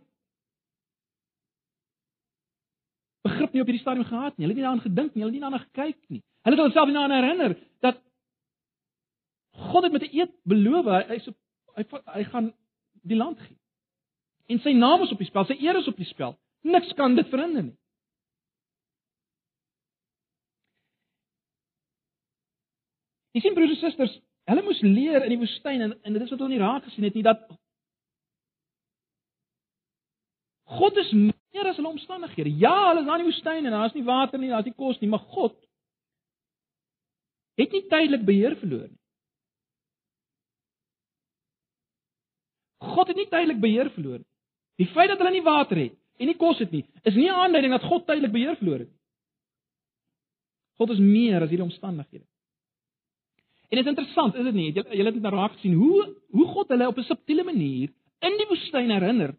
begrip nie op hierdie stadium gehad nie. Hulle het nie daaraan gedink nie, hulle het nie daarna gekyk nie. Hulle het hulself nie daaraan herinner dat God het met 'n eed beloof hy hy, hy hy gaan die land gee. En sy naam is op die spel, sy eer is op die spel. Niks kan dit verhinder nie. Jy sien broers en susters, hulle moes leer in die woestyn en, en dit is wat hulle nie raak gesien het nie dat God is meer as hulle omstandighede. Ja, hulle is in die woestyn en daar is nie water nie, daar is nie kos nie, maar God het nie tydelik beheer verloor nie. God het nie tydelik beheer verloor nie. Die feit dat hulle nie water het en nie kos het nie, is nie 'n aanduiding dat God tydelik beheer verloor het nie. God is meer as hierdie omstandighede. En dit is interessant, is dit nie? Julle julle het dit nou raak gesien hoe hoe God hulle op 'n subtiele manier in die woestyn herinner.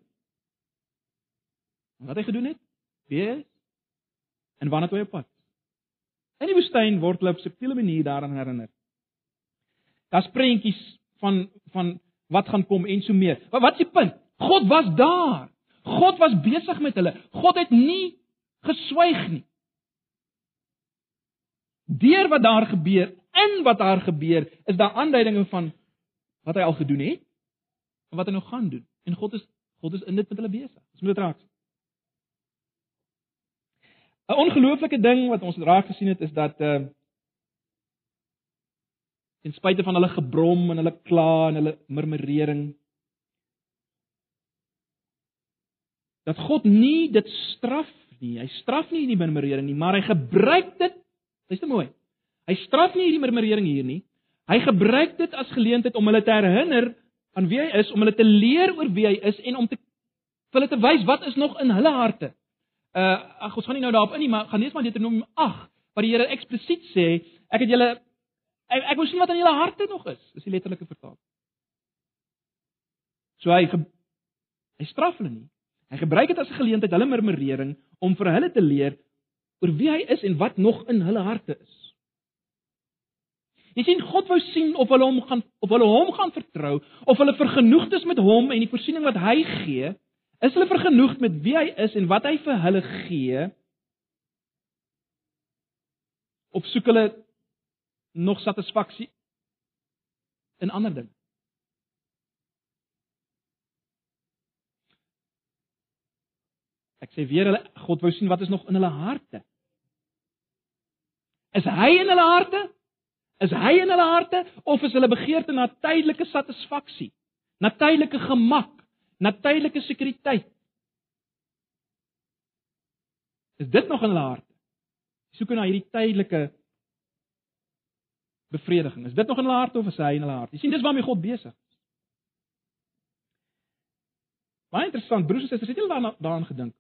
Wat hy gedoen het? Wie? En wanneer toe hy op pad? In die woestyn word hulle op 'n subtiele manier daaraan herinner. Daar's prentjies van van wat gaan kom en so meer. Maar wat is die punt? God was daar. God was besig met hulle. God het nie geswyg nie. Deur wat daar gebeur, in wat daar gebeur, is daar aanduidinge van wat hy al gedoen het en wat hy nog gaan doen. En God is God is in dit met hulle besig. Ons moet dit raak sien. 'n Ongelooflike ding wat ons raak gesien het is dat uh ten spyte van hulle gebrom en hulle kla en hulle murmurering dat God nie dit straf nie. Hy straf nie die murmurering nie, maar hy gebruik dit Dis te mooi. Hy straf nie hierdie murmurering hier nie. Hy gebruik dit as geleentheid om hulle te herinner aan wie hy is, om hulle te leer oor wie hy is en om te vir hulle te wys wat is nog in hulle harte. Uh ag ons gaan nie nou daarop in nie, maar gaan lees maar Deuteronomium 8 waar die Here eksplisiet sê, ek het julle ek, ek wil sien wat in julle harte nog is. Dis die letterlike vertaling. So hy hy straf hulle nie. Hy gebruik dit as 'n geleentheid hulle murmurering om vir hulle te leer oor wie hy is en wat nog in hulle harte is. Jy sien God wou sien of hulle hom gaan of hulle hom gaan vertrou, of hulle vergenoegd is met hom en die voorsiening wat hy gee, is hulle vergenoegd met wie hy is en wat hy vir hulle gee? Of soek hulle nog satisfaksie in ander dinge? Ek sê weer hulle God wou sien wat is nog in hulle harte. Is hy in hulle harte? Is hy in hulle harte of is hulle begeerte na tydelike satisfaksie, na tydelike gemak, na tydelike sekuriteit? Is dit nog in hulle harte? Soek na hierdie tydelike bevrediging. Is dit nog in hulle harte of is hy in hulle hart? Jy sien dis waarmee God besig is. Baie interessant, broers en susters, het julle daaraan daaraan gedink?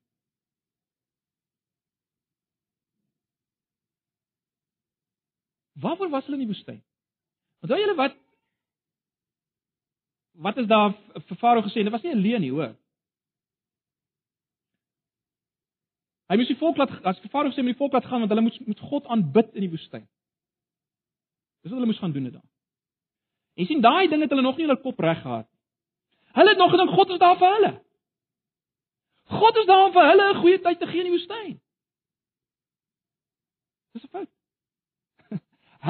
Waarvoor was hulle in die woestyn? Onthou julle wat wat is daar vir Farao gesê? Dit was nie 'n leuen nie, hoor. Hy moes die volk laat as Farao sê moet die volk laat gaan want hulle moet met God aanbid in die woestyn. Dis wat hulle moes gaan doen dit dan. En sien daai ding het hulle nog nie hulle kop reg gehad. Hulle het nog gedink God is daar vir hulle. God is daar om vir hulle 'n goeie tyd te gee in die woestyn. Dis 'n fout.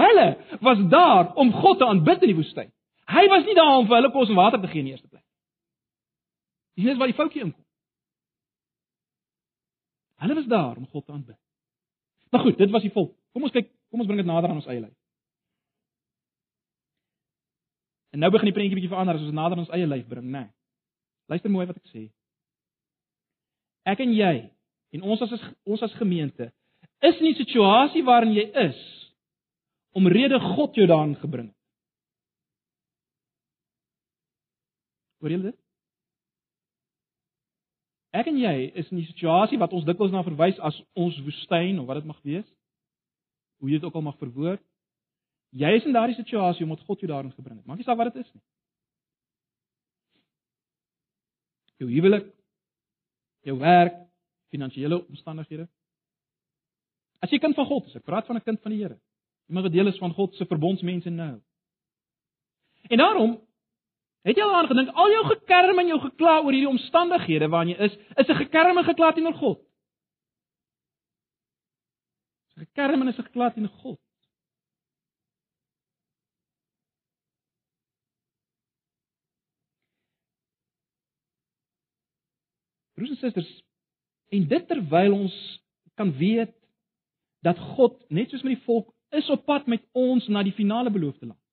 Hulle was daar om God te aanbid in die woestyn. Hy was nie daar om vir hulle kos en water te gee in die eerste plek. Dis net waar die foutjie inkom. Hulle was daar om God te aanbid. Maar goed, dit was die volk. Kom ons kyk, kom ons bring dit nader aan ons eie lewe. En nou begin die prentjie bietjie verander as ons nader aan ons eie lewe bring, né? Nee. Luister mooi wat ek sê. Ek en jy en ons as ons as gemeente is in 'n situasie waarin jy is omrede God jou daarin gebring het. Hoor julle dit? Ek en jy is in 'n situasie wat ons dikwels na verwys as ons woestyn of wat dit mag wees. Hoe jy dit ook al mag verwoord. Jy is in daardie situasie omdat God jou daarin gebring het. Maak nie saak wat dit is nie. Jou huwelik, jou werk, finansiële omstandighede. As jy kind van God is, ek praat van 'n kind van die Here. Iemand wat deel is van God se verbondsmense nou. En daarom het jy al aangedink al jou gekerm en jou gekla oor hierdie omstandighede waarin jy is, is 'n gekerm en gekla teenoor God. 'n Gekerm en 'n gekla teenoor God. Broers en susters, en dit terwyl ons kan weet dat God net soos met die volk is op pad met ons na die finale beloofde land.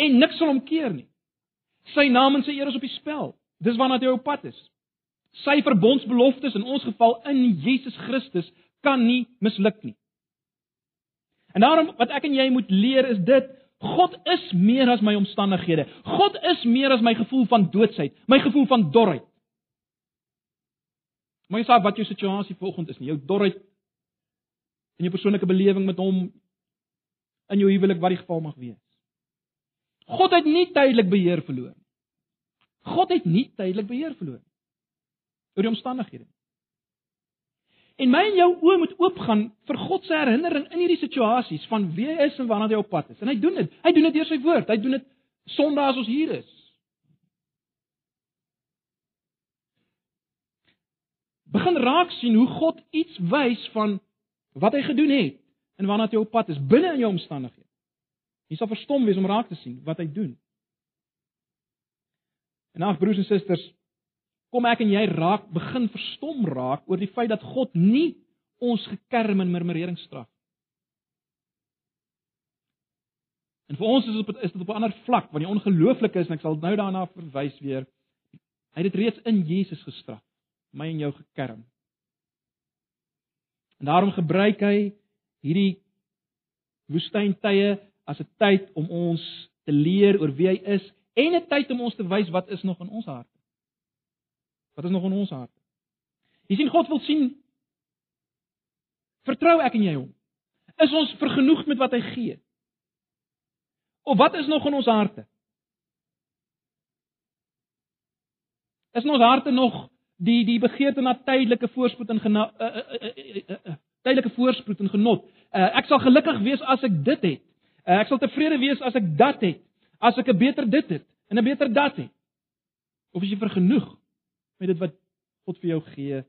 En niks sal omkeer nie. Sy naam en sy eer is op die spel. Dis waarna hy op pad is. Sy verbondsbeloftes in ons geval in Jesus Christus kan nie misluk nie. En daarom wat ek en jy moet leer is dit God is meer as my omstandighede. God is meer as my gevoel van doodsheid, my gevoel van dorheid. Maar jy sê wat jou situasie volgens is nie. Jou dorheid in jou persoonlike belewing met hom in jou huwelik wat die geval mag wees. God het nie tydelik beheer verloor nie. God het nie tydelik beheer verloor nie oor die omstandighede. En my en jou oë moet oopgaan vir God se herinnering in hierdie situasies van wie hy is en waarna hy op pad is. En hy doen dit. Hy doen dit deur sy woord. Hy doen dit Sondag as ons hier is. Begin raak sien hoe God iets wys van wat hy gedoen het en waarna hy op pad is binne in jou omstandighede. Jy sal verstom wees om raak te sien wat hy doen. En ag broers en susters, kom ek en jy raak begin verstom raak oor die feit dat God nie ons gekerm en murmurering straf. En vir ons is dit is dit op 'n ander vlak, want die ongelooflike is en ek sal nou daarna verwys weer. Hy het dit reeds in Jesus gestraf, my en jou gekerm. En daarom gebruik hy hierdie woestyntye as 'n tyd om ons te leer oor wie hy is en 'n tyd om ons te wys wat is nog in ons harte. Wat is nog in ons harte? Jy sien God wil sien vertrou ek en jy hom? Is ons vergenoegd met wat hy gee? Of wat is nog in ons harte? Is ons harte nog die die begeerte na tydelike voorspoed en gena uh, uh, uh, uh, uh, tydelike voorspoed en genot? Uh, ek sal gelukkig wees as ek dit het. Uh, ek sal tevrede wees as ek dat het. As ek 'n beter dit het en 'n beter dat het. Of is jy vergenoeg met dit wat God vir jou gee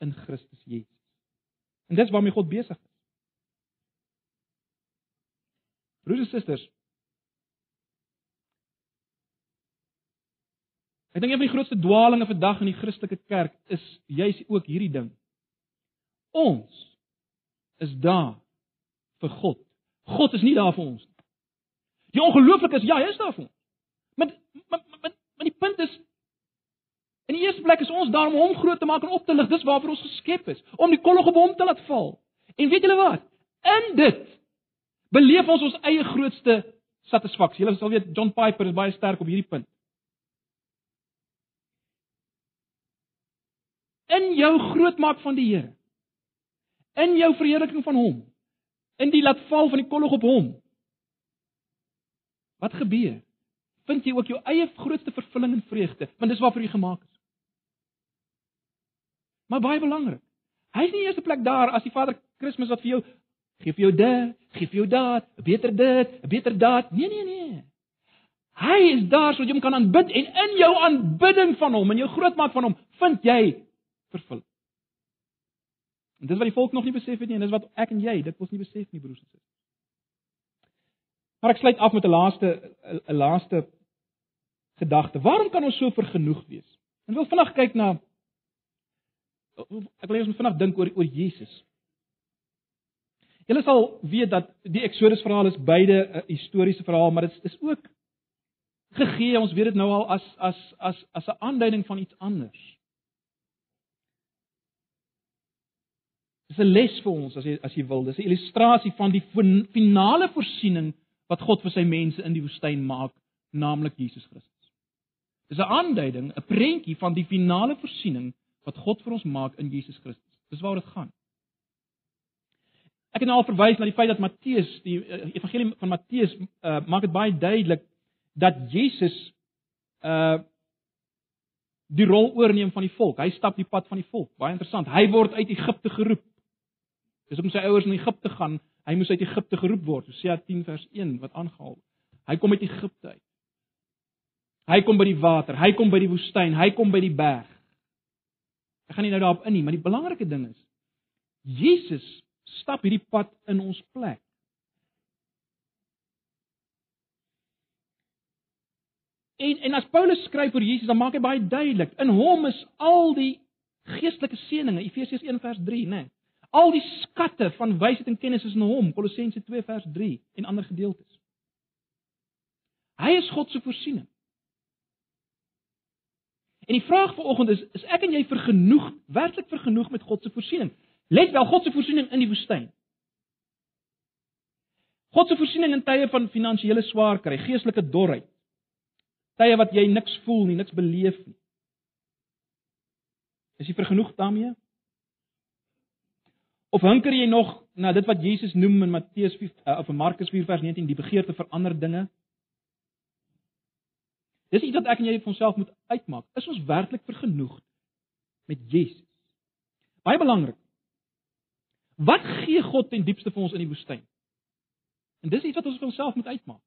in Christus Jesus? En dis waarmee God besig is. Broers en susters, Ek dink een van die grootste dwaalinge vandag in die Christelike kerk is juis ook hierdie ding. Ons is daar vir God. God is nie daar vir ons nie. Die ongelooflike is ja, hy is daar vir ons. Maar maar maar, maar die punt is in die eerste plek is ons daar om hom groot te maak en op te lig. Dis waarvoor ons geskep is, om die kollig op hom te laat val. En weet julle wat? In dit beleef ons ons eie grootste satisfaksie. Julle sal weet John Piper is baie sterk op hierdie punt. In jou grootmaak van die Here. In jou verheerliking van hom. In die laat val van die kollig op hom. Wat gebeur? Vind jy ook jou eie grootste vervulling en vreugde, want dis waarvoor jy gemaak is. Maar baie belangrik. Hy is nie eers 'n plek daar as die Vader Kersfees wat vir jou gee vir jou dit, gee vir jou dat, beter dit, beter dat. Nee, nee, nee. Hy is daar sodat jy hom kan aanbid en in jou aanbidding van hom en jou grootmaak van hom, vind jy vervul. En dis wat die volk nog nie besef het nie en dis wat ek en jy dit mos nie besef nie broers en susters. Maar ek sluit af met 'n laaste 'n laaste gedagte. Waarom kan ons so vergenoeg wees? En wil vanaand kyk na ek wil eers vanaand dink oor oor Jesus. Julle sal weet dat die Exodus verhaal is beide 'n historiese verhaal, maar dit is ook gegee, ons weet dit nou al as as as as 'n aanduiding van iets anders. Dis 'n les vir ons as jy as jy wil. Dis 'n illustrasie van die finale voorsiening wat God vir sy mense in die woestyn maak, naamlik Jesus Christus. Dis 'n aanduiding, 'n prentjie van die finale voorsiening wat God vir ons maak in Jesus Christus. Dis waaroor dit gaan. Ek het nou al verwys na die feit dat Matteus, die uh, evangelie van Matteus uh, maak dit baie duidelik dat Jesus uh die rol oorneem van die volk. Hy stap die pad van die volk. Baie interessant. Hy word uit Egipte geroep. Dis om sy ouers in Egipte gaan, hy moes uit Egipte geroep word. Hosea 10 vers 1 wat aangehaal. Hy kom uit Egipte uit. Hy kom by die water, hy kom by die woestyn, hy kom by die berg. Ek gaan nie nou daarop in nie, maar die belangrike ding is Jesus stap hierdie pad in ons plek. En en as Paulus skryf oor Jesus, dan maak hy baie duidelik, in hom is al die geestelike seënings, Efesiërs 1 vers 3, né? Nee, al die skatte van wysheid en kennis is in hom, Kolossense 2 vers 3 en ander gedeeltes. Hy is God se voorsiening. En die vraag vanoggend is, is ek en jy vergenoeg, werklik vergenoeg met God se voorsiening? Let wel God se voorsiening in die woestyn. God se voorsiening in tye van finansiële swaar kry, geestelike dorheid. Tye wat jy niks voel nie, niks beleef nie. Is jy vergenoeg daarmee? Of hinker jy nog na dit wat Jesus noem in Matteus 4 uh, of in Markus 4 vers 19 die begeerte vir ander dinge? Dis iets wat ek en jy vir onsself moet uitmaak. Is ons werklik vergenoegd met Jesus? Baie belangrik. Wat gee God ten diepste vir ons in die woestyn? En dis iets wat ons vir onsself moet uitmaak.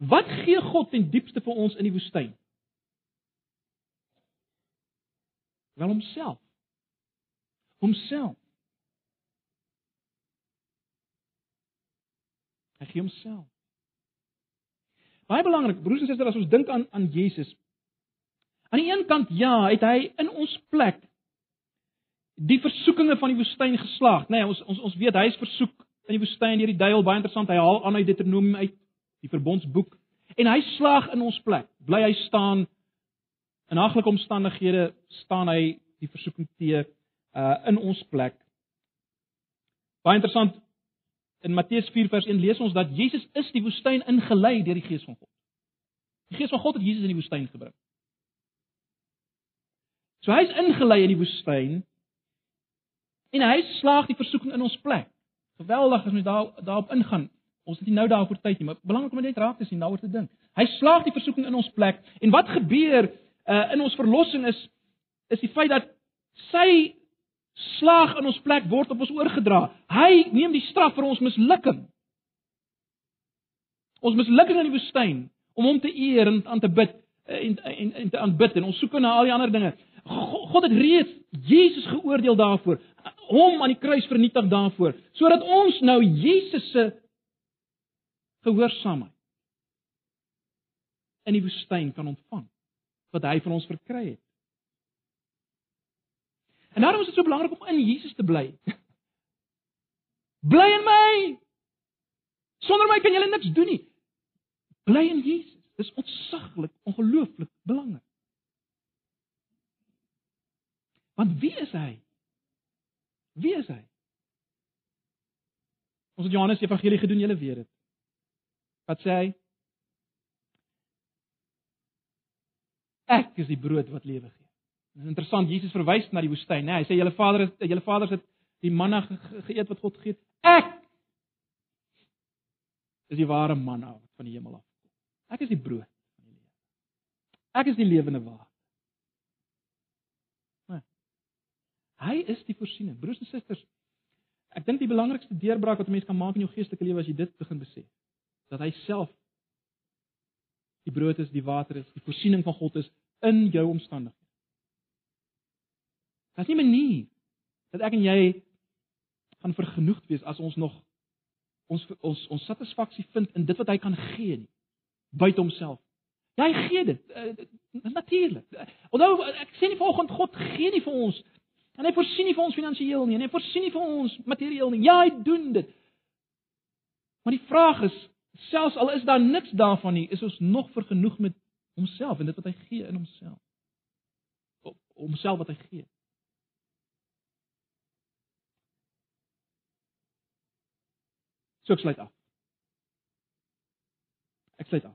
Wat gee God ten diepste vir ons in die woestyn? Wel homself. Homself. Hy gee homself. Baie belangrik, broers en susters, as ons dink aan aan Jesus. Aan die een kant ja, het hy in ons plek die versoekinge van die woestyn geslaag, nê? Nee, ons ons ons weet hy is versoek in die woestyn deur die duiwel, baie interessant. Hy haal aan uit Deuteronomium uit die verbondsboek en hy slaag in ons plek. Bly hy staan in haglike omstandighede staan hy die versoeking te uh in ons plek. Baie interessant in Matteus 4 vers 1 lees ons dat Jesus is die woestyn ingelei deur die Gees van God. Die Gees van God het Jesus in die woestyn gebring. So hy's ingelei in die woestyn en hy slaag die versoeking in ons plek. Geweldig as mens daar daarop ingaan. Ons het nie nou daaroor tyd nie, maar belangrik om net raak te sien daaroor te dink. Hy slaag die versoeking in ons plek en wat gebeur uh, in ons verlossing is is die feit dat sy slaag in ons plek word op ons oorgedra. Hy neem die straf vir ons mislukking. Ons mislukking in die woestyn om hom te eer en aan te bid eh, en en en te aanbid en ons soek na al die ander dinge. God het reeds Jesus geoordeel daarvoor, hom aan die kruis vernietig daarvoor, sodat ons nou Jesus se gehoorsaamheid in die woestyn kan ontvang wat hy van ons verkry het. En daarom is dit so belangrik om in Jesus te bly. Bly in my. Sonder my kan jy niks doen nie. Bly in Jesus. Dis ontsaglik, ongelooflik belangrik. Want wie is hy? Wie is hy? Ons het Johannes Evangelie gedoen, julle weet dit. Wat sê hy? Ek is die brood wat lewe gee. Dit is interessant, Jesus verwys na die woestyn, né? Hy sê julle vader het julle vaders het die manna ge ge geëet wat God gegee het. Ek is die ware manna wat van die hemel af kom. Ek is die brood van die lewe. Ek is die lewende water. Hy is die voorsiening. Broers en susters, ek dink die belangrikste deurbraak wat 'n mens kan maak in jou geestelike lewe as jy dit begin besef, dat hy self die brood is, die water is, die voorsiening van God is in jou omstandighede. Daar's nie 'n manier dat ek en jy gaan vergenoegd wees as ons nog ons ons ons satisfaksie vind in dit wat hy kan gee nie buite homself. Ja, hy gee dit. Uh, Natuurlik. Onthou ek sê nie vanoggend God gee nie vir ons en hy voorsien nie vir ons finansiëel nie en hy voorsien nie vir ons materieel nie. Ja, hy doen dit. Maar die vraag is, selfs al is daar niks daarvan nie, is ons nog vergenoeg met homself en dit wat hy gee in homself. Op homself wat hy gee. So ek sluit af. Ek sluit af.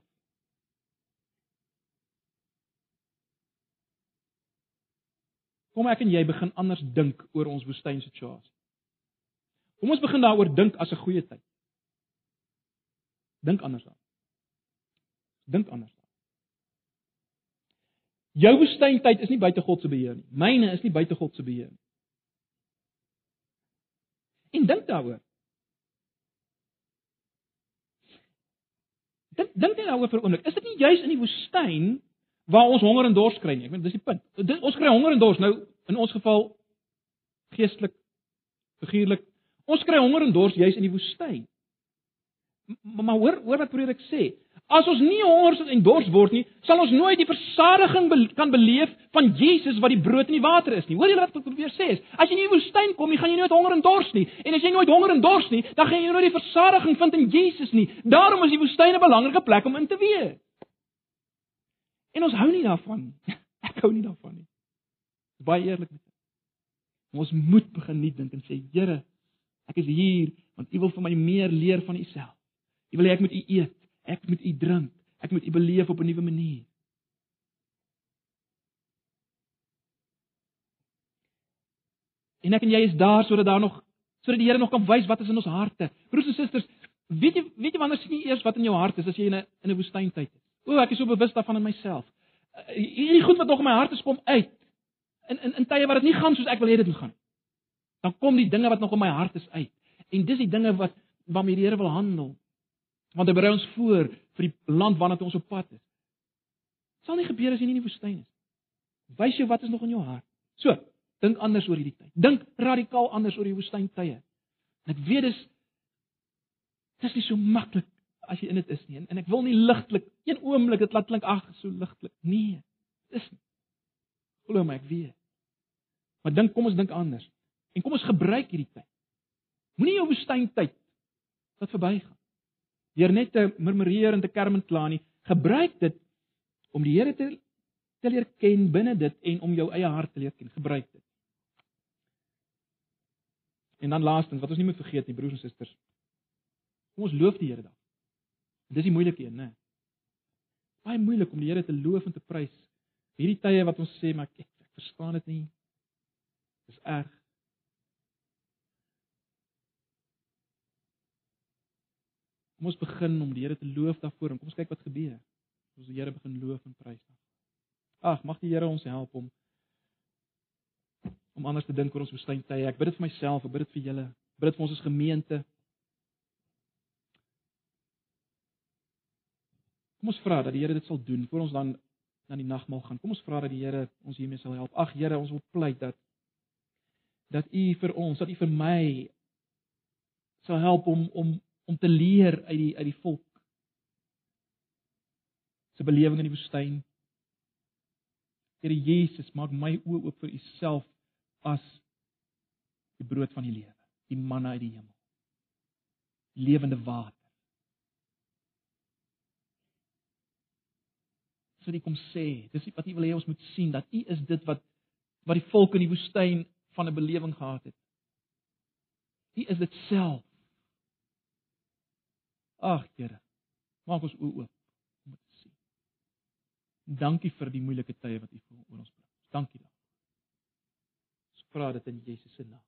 Kom ek en jy begin anders dink oor ons woestynsituasie. Kom ons begin daaroor dink as 'n goeie tyd. Dink anders dan. Dink anders dan. Jou woestyntyd is nie buite God se beheer nie. Myne is nie buite God se beheer nie. En dink daaroor. Dink dink net daaroor vir 'n oomblik. Is dit nie juis in die woestyn waar ons honger en dors kry nie? Ek meen dis die punt. Dit, ons kry honger en dors nou in ons geval geestelik figuurlik. Ons kry honger en dors juis in die woestyn. Maar, maar hoor hoor wat ek sê? As ons nie honger en dors word nie, sal ons nooit die versadiging be kan beleef van Jesus wat die brood en die water is nie. Hoor julle wat ek probeer sê? As jy nie in die woestyn kom nie, gaan jy nooit honger en dors nie. En as jy nooit honger en dors nie, dan gaan jy nooit die versadiging vind in Jesus nie. Daarom is die woestyn 'n belangrike plek om in te wees. En ons hou nie daarvan nie. Ek hou nie daarvan nie. Baie eerlik met jou. Ons moet begin nie dink en sê, Here, ek is hier want U wil vir my meer leer van U self. U wil hê ek moet U eet. Ek moet U drink. Ek moet U beleef op 'n nuwe manier. En ek en jy is daar sodat daar nog sodat die Here nog kan wys wat is in ons harte. Broers en susters, weet jy weet jy wanneer sien jy eers wat in jou hart is as jy in 'n in 'n woestyntyd is? O, ek is so bewus daarvan in myself. Uh, hierdie goed wat nog in my hart is kom uit. In in in tye wat dit nie gaan soos ek wil hê dit moet gaan. Dan kom die dinge wat nog in my hart is uit. En dis die dinge wat waarmee die Here wil handel. Want hy berei ons voor vir die land waarna ons op pad is. Dit sal nie gebeur as jy nie in die woestyn is. Wys jou wat is nog in jou hart. So, dink anders oor hierdie tyd. Dink radikaal anders oor die woestyntye. En ek weet dis dis nie so maklik as jy in dit is nie. En ek wil nie ligtelik een oomblik dit laat klink ag so ligtelik. Nee. Dis nie. Glo my, ek weet. Maar dink, kom ons dink anders. En kom ons gebruik hierdie tyd. Moenie jou woestyntyd wat verbygaan. Deur net te murmureer en te kerm en kla nie, gebruik dit om die Here te te leer ken binne dit en om jou eie hart te leer ken. Gebruik dit. En dan laastens, wat ons nie moet vergeet nie, broers en susters. Kom ons loof die Here dan. Dis die moeilike een, né? Baie moeilik om die Here te loof en te prys. Hierdie tye wat ons sê maar ek, ek verstaan dit nie. Dis erg. Kom ons begin om die Here te loof daarvoor en kom ons kyk wat gebeur. Ons die Here begin loof en prys. Ag, mag die Here ons help om om anders te dink oor ons woestyntye. Ek bid dit vir myself, ek bid dit vir julle, bid dit vir ons as gemeente. Kom ons vra dat die Here dit sal doen voor ons dan na die nagmaal gaan. Kom ons vra dat die Here ons hiermee sal help. Ag Here, ons wil pleit dat dat U vir ons, dat U vir my sal help om om om te leer uit die uit die volk se belewing in die woestyn. Here Jesus, maak my oë oop vir U self as die brood van die lewe, die manna uit die hemel. Lewende water. So dit kom sê, dis wat U wil hê ons moet sien dat U is dit wat wat die volk in die woestyn van 'n belewing gehad het. U is dit self. Ag Here, maak ons oë oop om dit te sien. Dankie vir die moeilike tye wat U vir ons bring. Dankie dan. Ons vra dit in Jesus se naam.